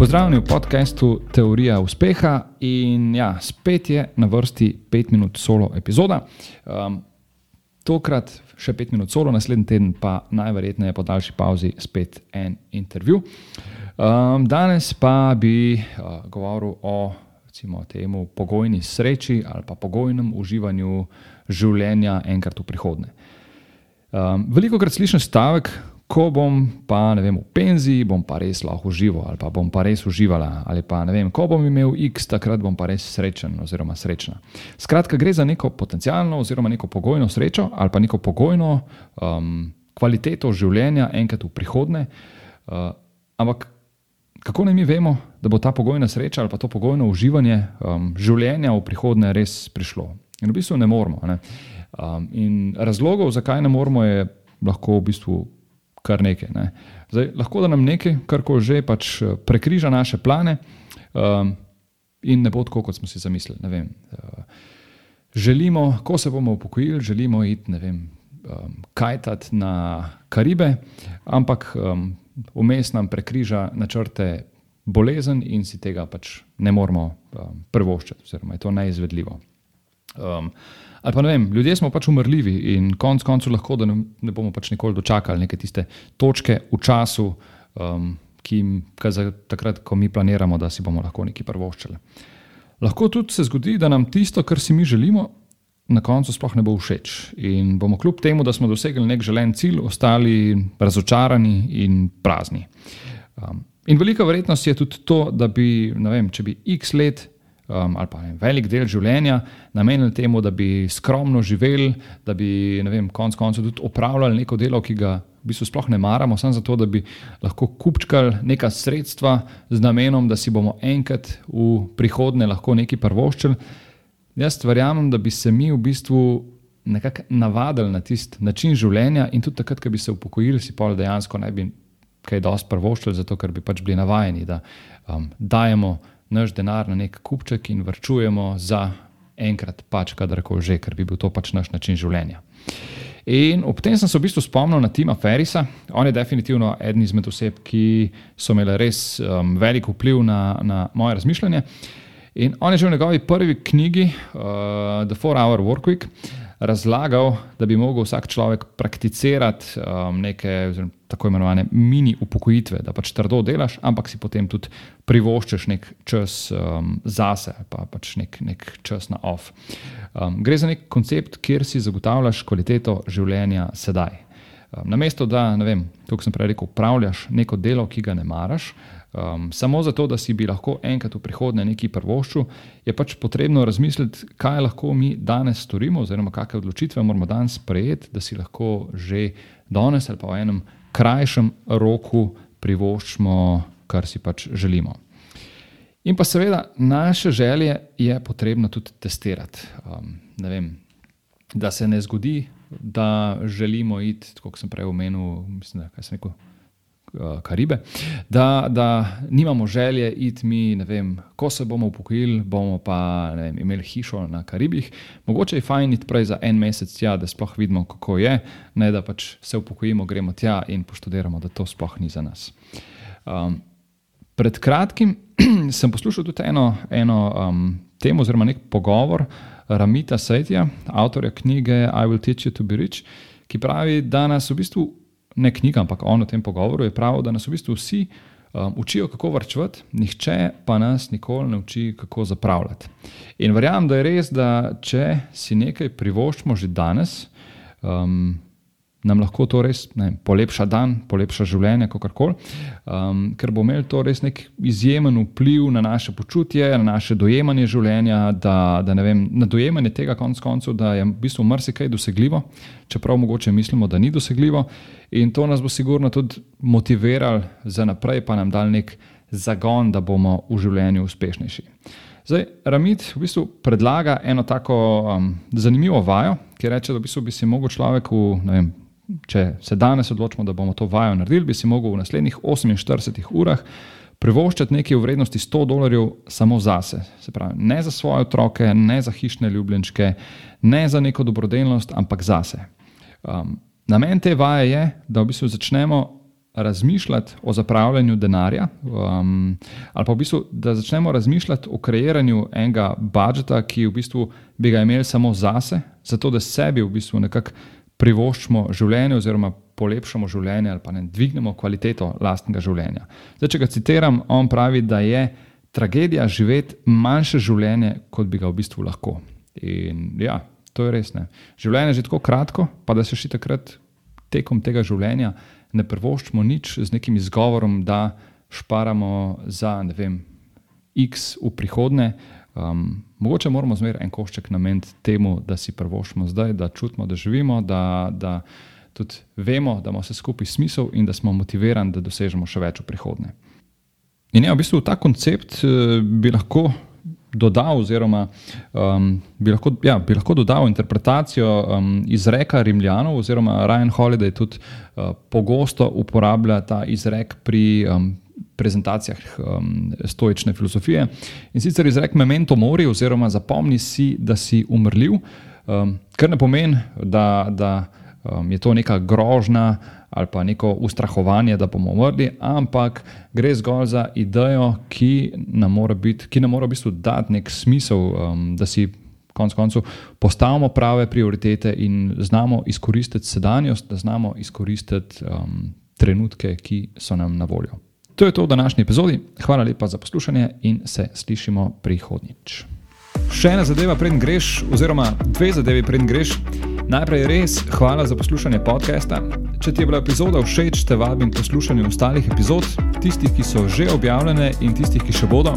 Pozdravljeni v podkastu Teorija uspeha in ja, spet je na vrsti 5 minut solo epizoda. Um, tokrat še 5 minut solo, naslednji teden pa najverjetneje po daljši pauzi spet en intervju. Um, danes pa bi uh, govoril o recimo, temu pogojni sreči ali pa pogojnem uživanju življenja enkrat v prihodnje. Um, veliko krat slišim stavek, ko bom pa vem, v penziji, bom pa res lahko užival ali pa bom pa res uživala. Ali pa ne vem, ko bom imel X, takrat bom pa res srečen oziroma srečna. Skratka, gre za neko potencijalno oziroma neko pogojno srečo ali pa neko pogojno um, kvaliteto življenja enkrat v prihodnje. Uh, ampak kako naj mi vemo, da bo ta pogojna sreča ali pa to pogojno uživanje um, življenja v prihodnje res prišlo? In v bistvu ne moramo. Ne? Um, in razlogov, zakaj ne moramo, je lahko v bistvu kar nekaj. Ne. Zdaj, lahko da nam nekaj, kar ko že pač eh, prekriža naše plane um, in ne bo tako, kot smo si zamislili. Vem, uh, želimo, ko se bomo upokojili, želimo iti vem, um, kajtat na Karibe, ampak um, vmes nam prekriža načrte bolezen in si tega pač ne moremo um, prvoščiti, oziroma je to neizvedljivo. Um, ali pa ne vem, ljudje smo pač umrljivi in konec koncev lahko, da ne, ne bomo pač nikoli dočakali neke tiste točke v času, um, ki jim za takrat, ko mi planiramo, da si bomo lahko nekaj prvoščili. Lahko tudi se zgodi, da nam tisto, kar si mi želimo, na koncu sploh ne bo všeč in bomo kljub temu, da smo dosegli nek želen cilj, ostali razočarani in prazni. Um, in velika verjetnost je tudi to, da bi, ne vem, če bi x let um, ali pa ne, velik del življenja namenili temu, da bi skromno živeli, da bi vem, konc koncev tudi opravljali neko delo, ki ga v bistvu sploh ne maramo, samo zato, da bi lahko kupčkali neka sredstva z namenom, da si bomo enkrat v prihodnje lahko nekaj prvoščili. Jaz verjamem, da bi se mi v bistvu nekako navadili na tisti način življenja in tudi takrat, ko bi se upokojili, si pa dejansko ne bi kaj dosti prvoščili, zato ker bi pač bili navajeni, da um, dajemo naš denar na nek kupček in vrčujemo za enkrat, pač kadarkoli že, ker bi bil to pač naš način življenja. In ob tem sem se v bistvu spomnil na Tima Ferisa. On je definitivno eden izmed oseb, ki so imeli res um, velik vpliv na, na moje razmišljanje. In on je že v njegovi prvi knjigi, uh, The Four Hour Workweek, razlagal, da bi lahko vsak človek prakticirati um, neke tako imenovane mini upokojitve, da pač trdo delaš, ampak si potem tudi privoščiš nek čas um, zase, pa pač nek, nek čas na off. Um, gre za nek koncept, kjer si zagotavljaš kvaliteto življenja sedaj. Um, namesto da, ne vem, kot sem prej rekel, upravljaš neko delo, ki ga ne maraš. Um, samo zato, da si bi lahko enkrat v prihodnje nekaj prvoščil, je pač potrebno razmisliti, kaj lahko mi danes storimo, oziroma kakšne odločitve moramo danes sprejeti, da si lahko že danes ali pa v enem krajšem roku privoščimo, kar si pač želimo. In pa seveda naše želje je potrebno tudi testirati. Um, vem, da se ne zgodi, da želimo iti, kot sem prej omenil, mislim, da je nekaj. Eh, Karibe, da, da nimamo želje iti mi, ne vem, ko se bomo upokojili, bomo pa vem, imeli hišo na Karibih. Mogoče je fajn iti prej za en mesec tja, da sploh vidimo, kako je, ne da pač se upokojimo, gremo tja in poštudiramo, da to sploh ni za nas. Um, pred kratkim sem poslušal tudi eno, eno um, temo, oziroma nek pogovor Ramita Saitja, avtorja knjige I Will Teach You to Be Rich, ki pravi, da nas v bistvu ne knjiga, ampak on v tem pogovoru je pravil, da nas v bistvu vsi um, učijo, kako vrčevati, nihče pa nas nikoli ne uči, kako zapravljati. In verjamem, da je res, da če si nekaj privoščimo že danes, um, nam lahko to res ne, polepša dan, polepša življenje, kako koli, um, ker bo imel to res nek izjemen vpliv na naše počutje, na naše dojemanje življenja, da, da vem, na dojemanje tega konc koncev, da je v bistvu marsikaj dosegljivo, čeprav mogoče mislimo, da ni dosegljivo. In to nas bo sigurno tudi motiviralo za naprej, pa nam dal nek zagon, da bomo v življenju uspešnejši. Zdaj, Ramit v bistvu predlaga eno tako um, zanimivo vajo, ki reče, da v bistvu bi si lahko človek v vem, če se danes odločimo, da bomo to vajo naredili, bi si lahko v naslednjih 48 urah privoščiti nekaj v vrednosti 100 dolarjev samo zase. Se pravi, ne za svoje otroke, ne za hišne ljubljenčke, ne za neko dobrodelnost, ampak zase. Um, namen te vaje je, da v bistvu začnemo razmišljati o zapravljanju denarja, um, ali pa v bistvu, da začnemo razmišljati o kreiranju enega budžeta, ki v bistvu bi ga imeli samo zase, zato da sebi v bistvu nekako privoščimo življenje oziroma polepšamo življenje ali pa ne dvignemo kvaliteto lastnega življenja. Zdaj, če ga citiram, on pravi, da je tragedija živeti manjše življenje, kot bi ga v bistvu lahko. In ja, to je res. Ne. Življenje je že tako kratko, pa da se še takrat tekom tega življenja ne prvoščimo nič z nekim izgovorom, da šparamo za ne vem, X v prihodnje. Um, mogoče moramo zmeraj en košček nameniti temu, da si prvoščimo zdaj, da čutimo, da živimo, da, da tudi vemo, da ima vse skupaj smisel in da smo motivirani, da dosežemo še več v prihodnje. In ja, v bistvu ta koncept uh, bi lahko dodal, oziroma um, bi, lahko, ja, bi lahko dodal interpretacijo um, izreka Rimljanov, oziroma Ryan Holiday tudi uh, pogosto uporablja ta izrek pri um, prezentacijah um, stoične filozofije. In sicer izrek memento mori, oziroma zapomni si, da si umrljiv, um, kar ne pomeni, da, da um, je to neka grožna ali pa neko ustrahovanje, da bomo umrli, ampak gre zgolj za idejo, ki nam mora, biti, ki nam mora v bistvu dati nek smisel, um, da si konec koncev postavimo prave prioritete in znamo izkoristiti sedanjost, da znamo izkoristiti um, trenutke, ki so nam na voljo. To je to v današnji epizodi. Hvala lepa za poslušanje in se slišimo prihodnjič. Še ena zadeva, preden greš, oziroma dve zadevi, preden greš. Najprej res hvala za poslušanje podcasta. Če ti je bila epizoda všeč, te vabim poslušati ostalih epizod, tistih, ki so že objavljene in tistih, ki še bodo.